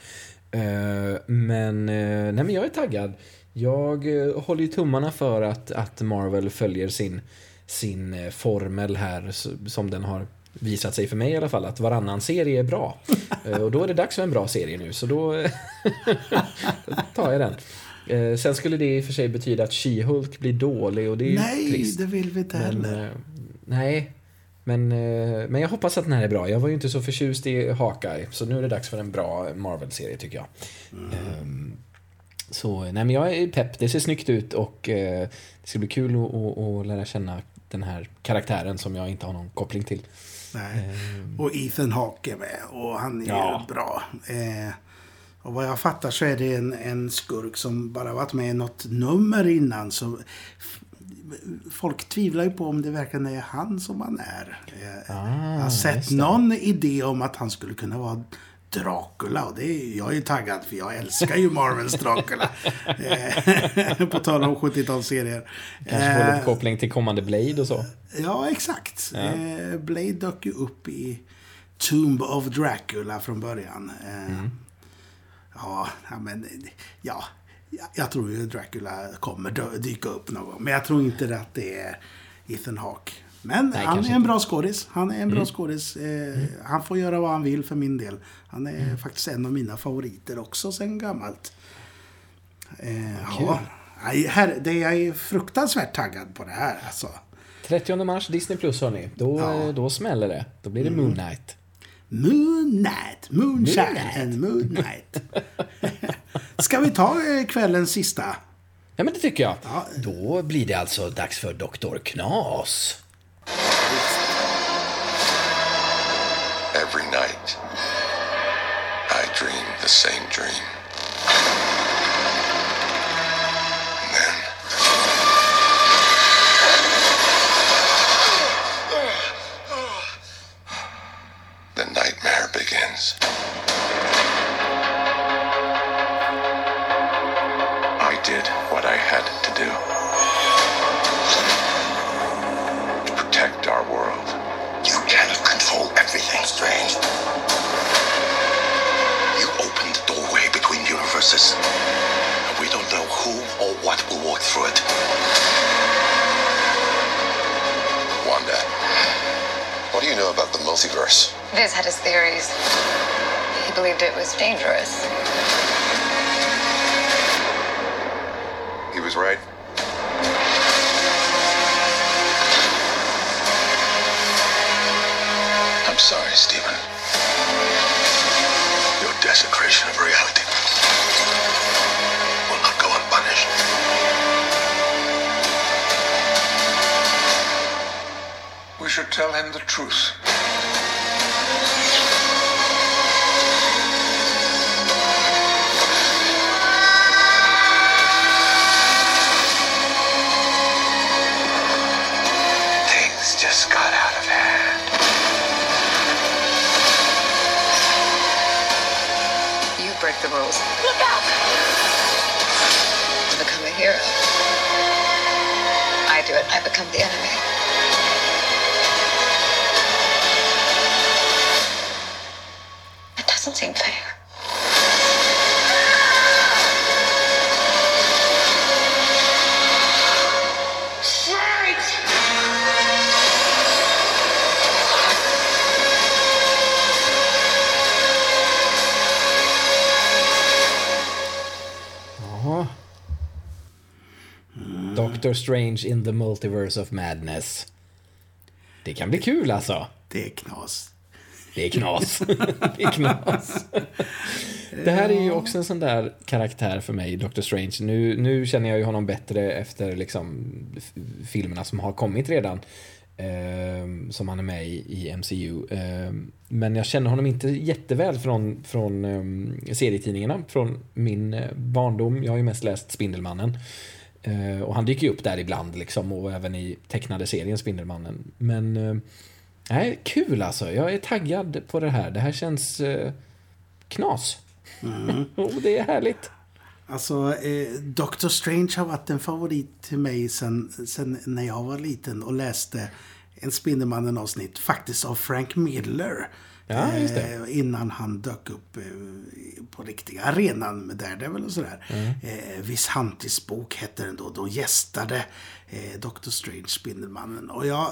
Eh, men, eh, nej, men jag är taggad. Jag eh, håller ju tummarna för att, att Marvel följer sin, sin eh, formel här som den har visat sig för mig i alla fall, att varannan serie är bra. Eh, och då är det dags för en bra serie nu, så då tar jag den. Sen skulle det i och för sig betyda att She-Hulk blir dålig och det är ju Nej, trist. det vill vi inte heller. nej, men, men jag hoppas att den här är bra. Jag var ju inte så förtjust i Hawkeye, så nu är det dags för en bra Marvel-serie tycker jag. Ehm, så nej, men jag är pepp. Det ser snyggt ut och eh, det ska bli kul att, att, att lära känna den här karaktären som jag inte har någon koppling till. Nej. Och Ethan Hawke är med och han är Ja. bra. Eh, och vad jag fattar så är det en, en skurk som bara varit med i något nummer innan. Så folk tvivlar ju på om det verkligen är han som han är. Eh, jag har sett någon idé om att han skulle kunna vara Dracula och det är, jag är ju taggad för jag älskar ju Marvels Dracula. Eh, på tal om 70-talsserier. Kanske får Eh, koppling till kommande Blade och så. Ja, exakt. Eh, Blade dök ju upp i Tomb of Dracula från början. Eh, ja, ja, men ja. Jag- tror ju Dracula kommer dyka upp någon gång. Men jag tror inte att det är Ethan Hawke. Men Nej, han är en bra skådis. Han är en bra skådis. Eh, Han får göra vad han vill för min del. Han är faktiskt en av mina favoriter också sen gammalt. Eh, ja, här, det jag är fruktansvärt taggad på det här. Alltså. 30 mars, Disney Plus hörni. Då, Ja. då smäller det. Då blir det Mm. Moon Knight. Moon Knight, Moonshine Moon and Moon Knight. Ska vi ta eh, kvällens sista? Ja, men det tycker jag. Ja. Då blir det alltså dags för Dr. Knas. Every night, I dream the same dream. I'm sorry, Stephen. Your desecration of reality will not go unpunished. We should tell him the truth. Look out! To become a hero. I do it, I become the enemy. Doctor Strange in the Multiverse of Madness. Det kan bli kul alltså. Det är knas. Det är knas. det är knas. Det här är ju också en sån där karaktär för mig, Doctor Strange. Nu, nu känner jag ju honom bättre efter liksom filmerna som har kommit redan. Eh, som han är med i, i MCU. Eh, men jag känner honom inte jätteväl från, från eh, serietidningarna, från min eh, barndom. Jag har ju mest läst Spindelmannen. Eh, och han dyker ju upp där ibland liksom och även i tecknade serien Spindelmannen. Men eh, nej, kul alltså. Jag är taggad på det här. Det här känns eh, knas. och det är härligt. Alltså, eh, Doctor Strange har varit en favorit till mig sen, sen när jag var liten och läste en Spindelmannen-avsnitt, faktiskt av Frank Miller. Ja. Eh, innan han dök upp eh, på riktiga arenan med Daredevil och sådär. Mm. Eh, Vishantis bok hette den då. Då gästade eh, Doctor Strange Spindelmannen. Och jag,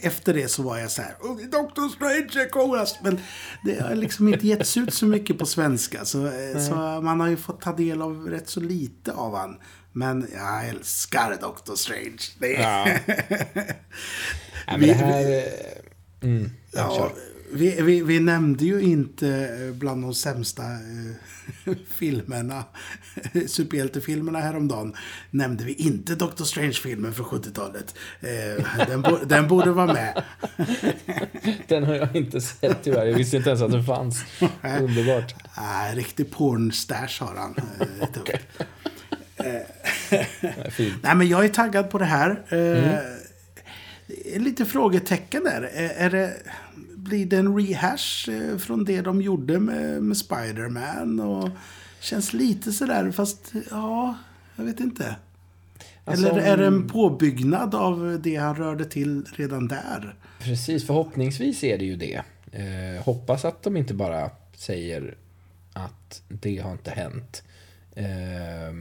efter det så var jag så här, "Oh, Doctor Strange är coolast. Men det har liksom inte getts ut så mycket på svenska. Så, eh, så man har ju fått ta del av rätt så lite av han. Men jag älskar Doctor Strange. Det är... Nej, men det här... eh, Mm, ja, Ja. Vi, vi, vi nämnde ju inte eh, bland de sämsta eh, filmerna, superhjältefilmerna häromdagen, nämnde vi inte Doctor Strange-filmen från 70-talet. Eh, den, bo, den borde vara med. Den har jag inte sett tyvärr. Jag visste inte ens att den fanns. Underbart. Ah, riktig pornstash har han. Eh. Nej, Fint. Nej, men jag är taggad på det här. Eh, Mm. Lite frågetecken där. Är, är det, blir det en rehash eh, från det de gjorde med, med Spider-Man? Och känns lite sådär, fast ja, jag vet inte. Alltså, Eller är det en påbyggnad av det han rörde till redan där? Precis, förhoppningsvis är det ju det. Eh, hoppas att de inte bara säger att det har inte hänt. Eh,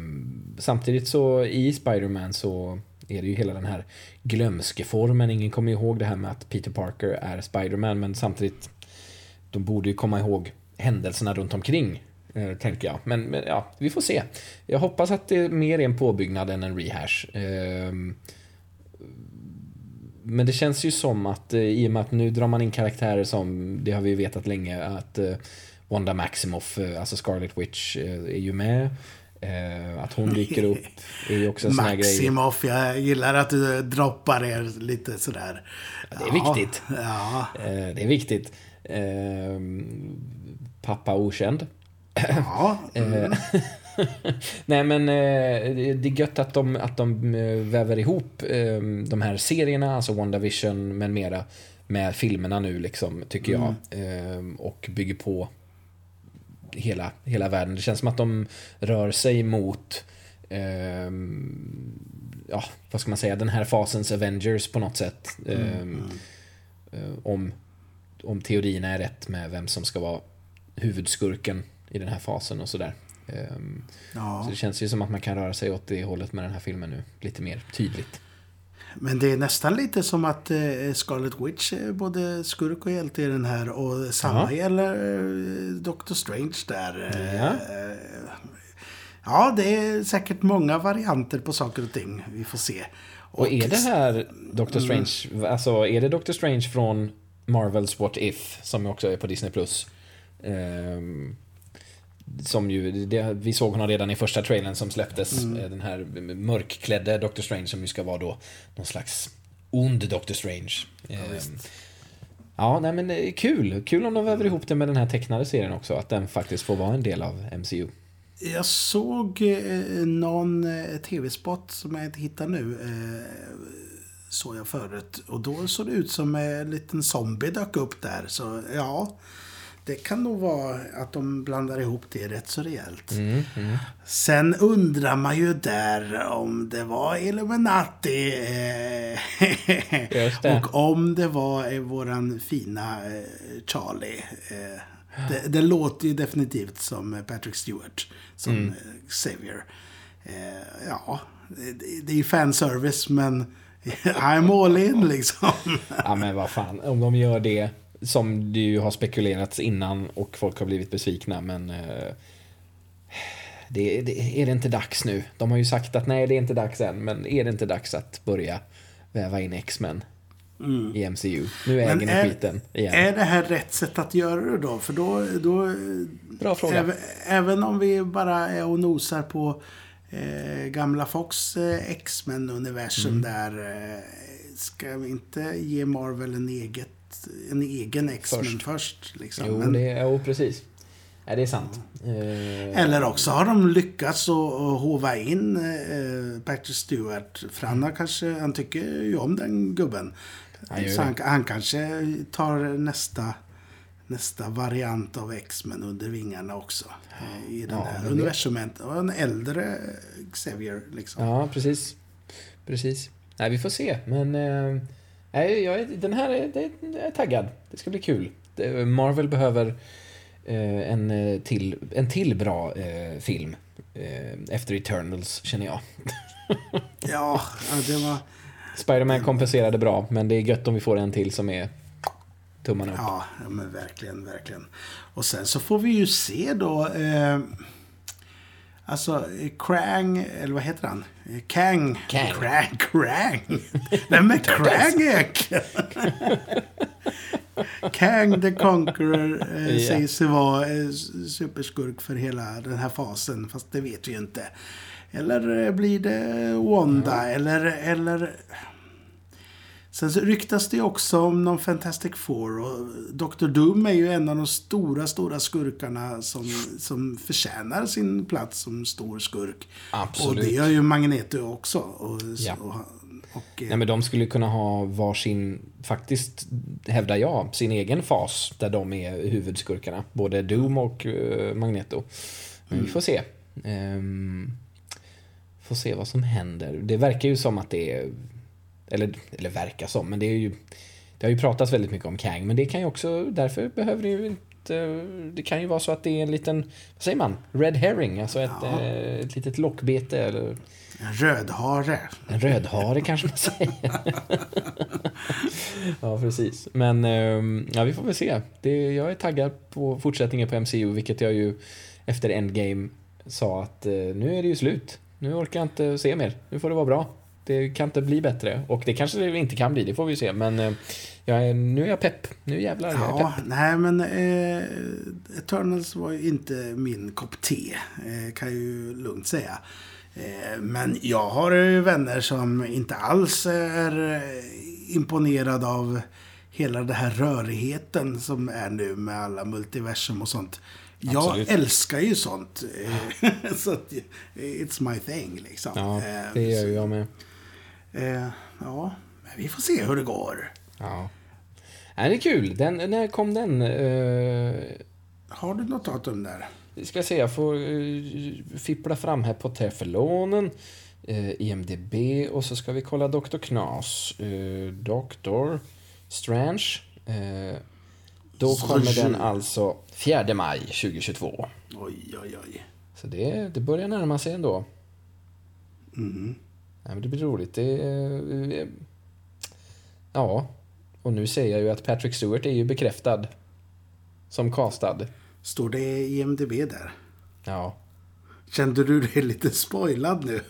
samtidigt så i Spider-Man så är det ju hela den här glömskeformen. Ingen kommer ihåg det här med att Peter Parker är Spider-Man men samtidigt de borde ju komma ihåg händelserna runt omkring. eh, Tänker jag. Men, men ja, vi får se. Jag hoppas att det mer är en påbyggnad än en rehash. Eh, men det känns ju som att eh, i och med att nu drar man in karaktärer som, det har vi ju vetat länge, att eh, Wanda Maximoff, eh, alltså Scarlet Witch, eh, är ju med. Eh, att hon dyker upp är ju också en sån här grej. Maximoff, jag gillar att du droppar er lite sådär. det är viktigt. Ja, Eh, det är viktigt. Eh, pappa okänd. ja. Eh, Nej men eh, det är gött att de, att de eh, väver ihop eh, de här serierna, alltså WandaVision med mera, med filmerna nu liksom, tycker jag. Eh, och bygger på hela, hela världen. Det känns som att de rör sig mot eh, ja, vad ska man säga, den här fasens Avengers på något sätt. Eh, eh, om, om teorierna är rätt med vem som ska vara huvudskurken i den här fasen och sådär. Ehm, ja. Så det känns ju som att man kan röra sig åt det hållet med den här filmen nu. Lite mer tydligt. Men det är nästan lite som att eh, Scarlet Witch är både skurk och hjälte i den här. Och samma Ja. gäller eh, Doctor Strange där. Eh, Ja. eh, ja, det är säkert många varianter på saker och ting. Vi får se. Och är det här Doctor Strange, alltså är det Doctor Strange från Marvels What If, som också är på Disney+. Plus ehm, som ju, det, vi såg honom redan i första trailern som släpptes. eh, Den här mörkklädde Doctor Strange som ju ska vara då någon slags ond Doctor Strange. Ja, ja nej men eh, kul. Kul om de väver ihop det med den här tecknade serien också. Att den faktiskt får vara en del av MCU. Jag såg eh, någon eh, tv-spot som jag inte hittar nu. Eh, såg jag förut. Och då såg det ut som en liten zombie dök upp där. Så ja, det kan nog vara att de blandar ihop det rätt så rejält. Mm, Sen undrar man ju där om det var Illuminati. Eh, och om det var eh, våran fina eh, Charlie. Eh, det, det låter ju definitivt som eh, Patrick Stewart som Mm. eh, Xavier. Eh, ja, det, det är ju fanservice men I'm all in liksom. Ja men vad fan, om de gör det som det ju har spekulerats innan och folk har blivit besvikna men eh, det, det, är det inte dags nu? De har ju sagt att nej det är inte dags än men är det inte dags att börja väva in X-Men i MCU? Nu äger Men ni skiten igen. är det här rätt sätt att göra det då? För då... då Bra fråga. Även, även om vi bara är och nosar på eh, gamla Fox eh, X-Men-universum Mm. där. Eh, ska vi inte ge Marvel en, eget, en egen X-Men Först. först? liksom? Jo, Men- det, jo precis. Ja, det är sant. Eh, Eller också har de lyckats att hova in eh, Patrick Stewart. För han, kanske, han tycker ju om den gubben. Han Så han, han kanske tar nästa, nästa variant av X-Men under vingarna också. eh, I den Ja, här universumet. Och en äldre Xavier liksom. Ja, precis. Precis. Nej, vi får se. Men eh, nej, jag, den här är, jag är taggad. Det ska bli kul. Marvel behöver eh, en, eh, till, en till bra eh, film efter Eternals, känner jag. Ja, det var... Spider-Man kompenserade bra, men det är gött om vi får en till som är tummarna upp. Ja, ja, men verkligen, verkligen. Och sen så får vi ju se då... Eh, alltså, eh, Krang, eller vad heter han? Eh, Kang. Kang. Krang. Krang. Vem är Krang egentligen? Kang the Conqueror eh, Ja. sägs vara eh, superskurk för hela den här fasen. Fast det vet vi ju inte. Eller eh, blir det Wanda? Eller, eller... Sen så ryktas det också om någon Fantastic Four och Dr. Doom är ju en av de stora, stora skurkarna som, som förtjänar sin plats som stor skurk. Absolut. Och det gör ju Magneto också. Och, Ja. och, och, eh, Nej, men de skulle kunna ha varsin, faktiskt hävdar jag, sin egen fas där de är huvudskurkarna. Både Doom och eh, Magneto. Men vi får se. Ehm, får se vad som händer. Det verkar ju som att det är, eller, eller verkar som, men det är ju, det har ju pratats väldigt mycket om Kang, men det kan ju också, därför behöver det ju inte, det kan ju vara så att det är en liten, vad säger man, red herring, alltså ett, Ja. eh, ett litet lockbete eller En rödhare. en rödhare kanske man säger. ja, precis. Men ehm, ja, vi får väl se. Det, jag är taggad på fortsättningen på MCU, vilket jag ju efter Endgame sa att eh, nu är det ju slut. Nu orkar jag inte se mer. Nu får det vara bra. Det kan inte bli bättre. Och det kanske det inte kan bli, det får vi se. Men eh, jag är, nu är jag pepp. Nu jävlar är jag Ja, pepp. nej men eh, Eternals var ju inte min kopp te. Eh, kan jag ju lugnt säga. Eh, men jag har ju vänner som inte alls är eh, imponerad av hela den här rörigheten som är nu med alla multiversum och sånt. Jag Absolut. älskar ju sånt. eh, Så att, it's my thing liksom. Ja, det gör ju jag med. Eh, Ja, men vi får se hur det går. Ja. Nej, det är kul. Den, när kom den? Eh, Har du något datum där? Vi ska se, jag får uh, fippla fram här på telefonen. Uh, IMDB och så ska vi kolla Dr. Knas. Uh, Dr. Strange. Uh, då kommer den alltså 4 maj 2022. Oj, oj, oj. Så det, det börjar närma sig ändå. Mm. Ja, men det blir roligt. Det, eh, ja, och nu säger jag ju att Patrick Stewart är ju bekräftad som castad. Står det i IMDB där? Ja. Kände du dig lite spoilad nu?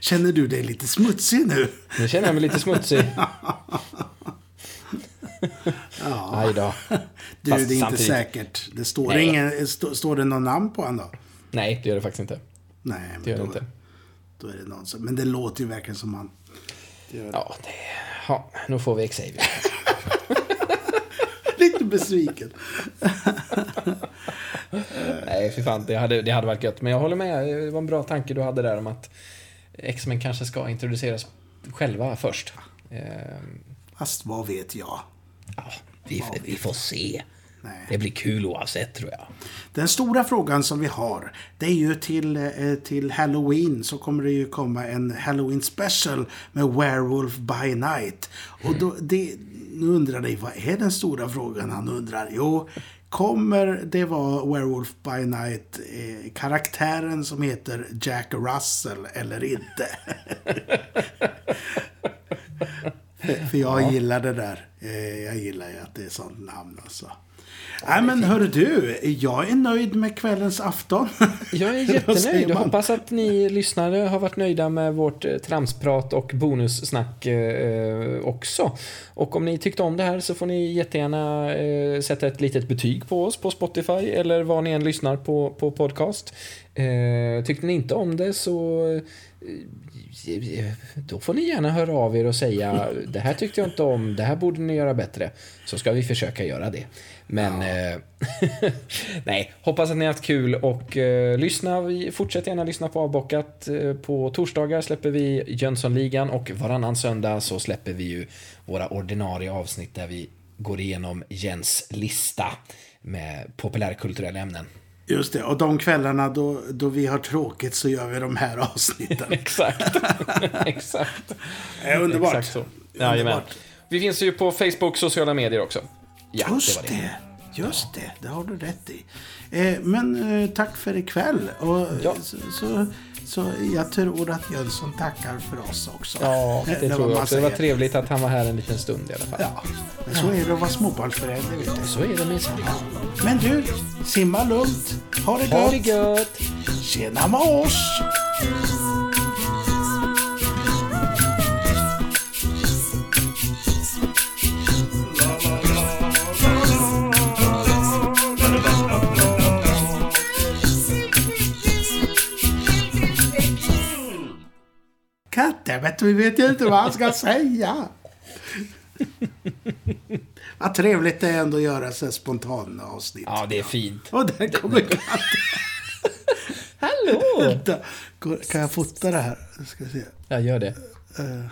Känner du dig lite smutsig nu? Nu känner jag mig lite smutsig. Ja. Aj då. Du, Fast det är inte säkert. Det står, Nej. ingen, stå, står det någon namn på honom då? Nej, det gör det faktiskt inte. Nej, men Det gör det inte. Då är det någon som... Men det låter ju verkligen som han. Det. Ja, det, Ja, nu får vi Xavier. Lite besviken. Nej, för fan, det hade, det hade varit gött. Men jag håller med, det var en bra tanke du hade där om att X-Men kanske ska introduceras själva först. Fast vad vet jag? ja, vi, vi får se. Nej. Det blir kul oavsett, tror jag. Den stora frågan som vi har, det är ju till, eh, till Halloween så kommer det ju komma en Halloween special med Werewolf by Night. Och då, det, nu undrar ni, vad är den stora frågan han undrar? Jo, kommer det vara Werewolf by Night eh, karaktären som heter Jack Russell eller inte? För- jag gillar det där. Eh, Jag gillar ju att det är sånt namn alltså. Nej men hörru du, jag är nöjd med kvällens afton. Jag är jättenöjd. Jag man? hoppas att ni lyssnare har varit nöjda med vårt eh, tramsprat och bonussnack eh, också. Och om ni tyckte om det här så får ni jättegärna eh, sätta ett litet betyg på oss på Spotify eller var ni än lyssnar på, på podcast. Eh, tyckte ni inte om det så eh, då får ni gärna höra av er och säga det här tyckte jag inte om, det här borde ni göra bättre. Så ska vi försöka göra det. Men eh, nej, hoppas att ni har haft kul och eh, lyssna. Vi- Fortsätt gärna lyssna på Avbockat. Eh, på torsdagar släpper vi Jönssonligan och varannan söndag så släpper vi ju våra ordinarie avsnitt där vi går igenom Jens lista med populärkulturella ämnen. Just det, och de kvällarna då, då vi har tråkigt så gör vi de här avsnitten. Exakt. Exakt. Eh, underbart. Exakt så. Jajamän. Underbart. Vi finns ju på Facebook, sociala medier också. Ja, Just det det, just det, det har du rätt i. Eh, men eh, tack för ikväll. Och, Ja. så, så, så jag tror att Jönsson tackar för oss också. Ja, Eh, det tror jag också. Det var säger. trevligt att han var här en liten stund i alla fall. Ja, men så är det att vara småbarnsförälder. Vet du. Så är det minsann. Men du, simma lugnt. Ha det Ha gott. det gött! Tjena med oss! Katte, vet du, vi vet ju inte vad han ska säga. Vad trevligt det är ändå att göra så spontana avsnitt. Ja, det är fint. Och där kommer katten. Hallå! Vänta, Kan jag fota det här? Ska se. Jag gör det. Eh,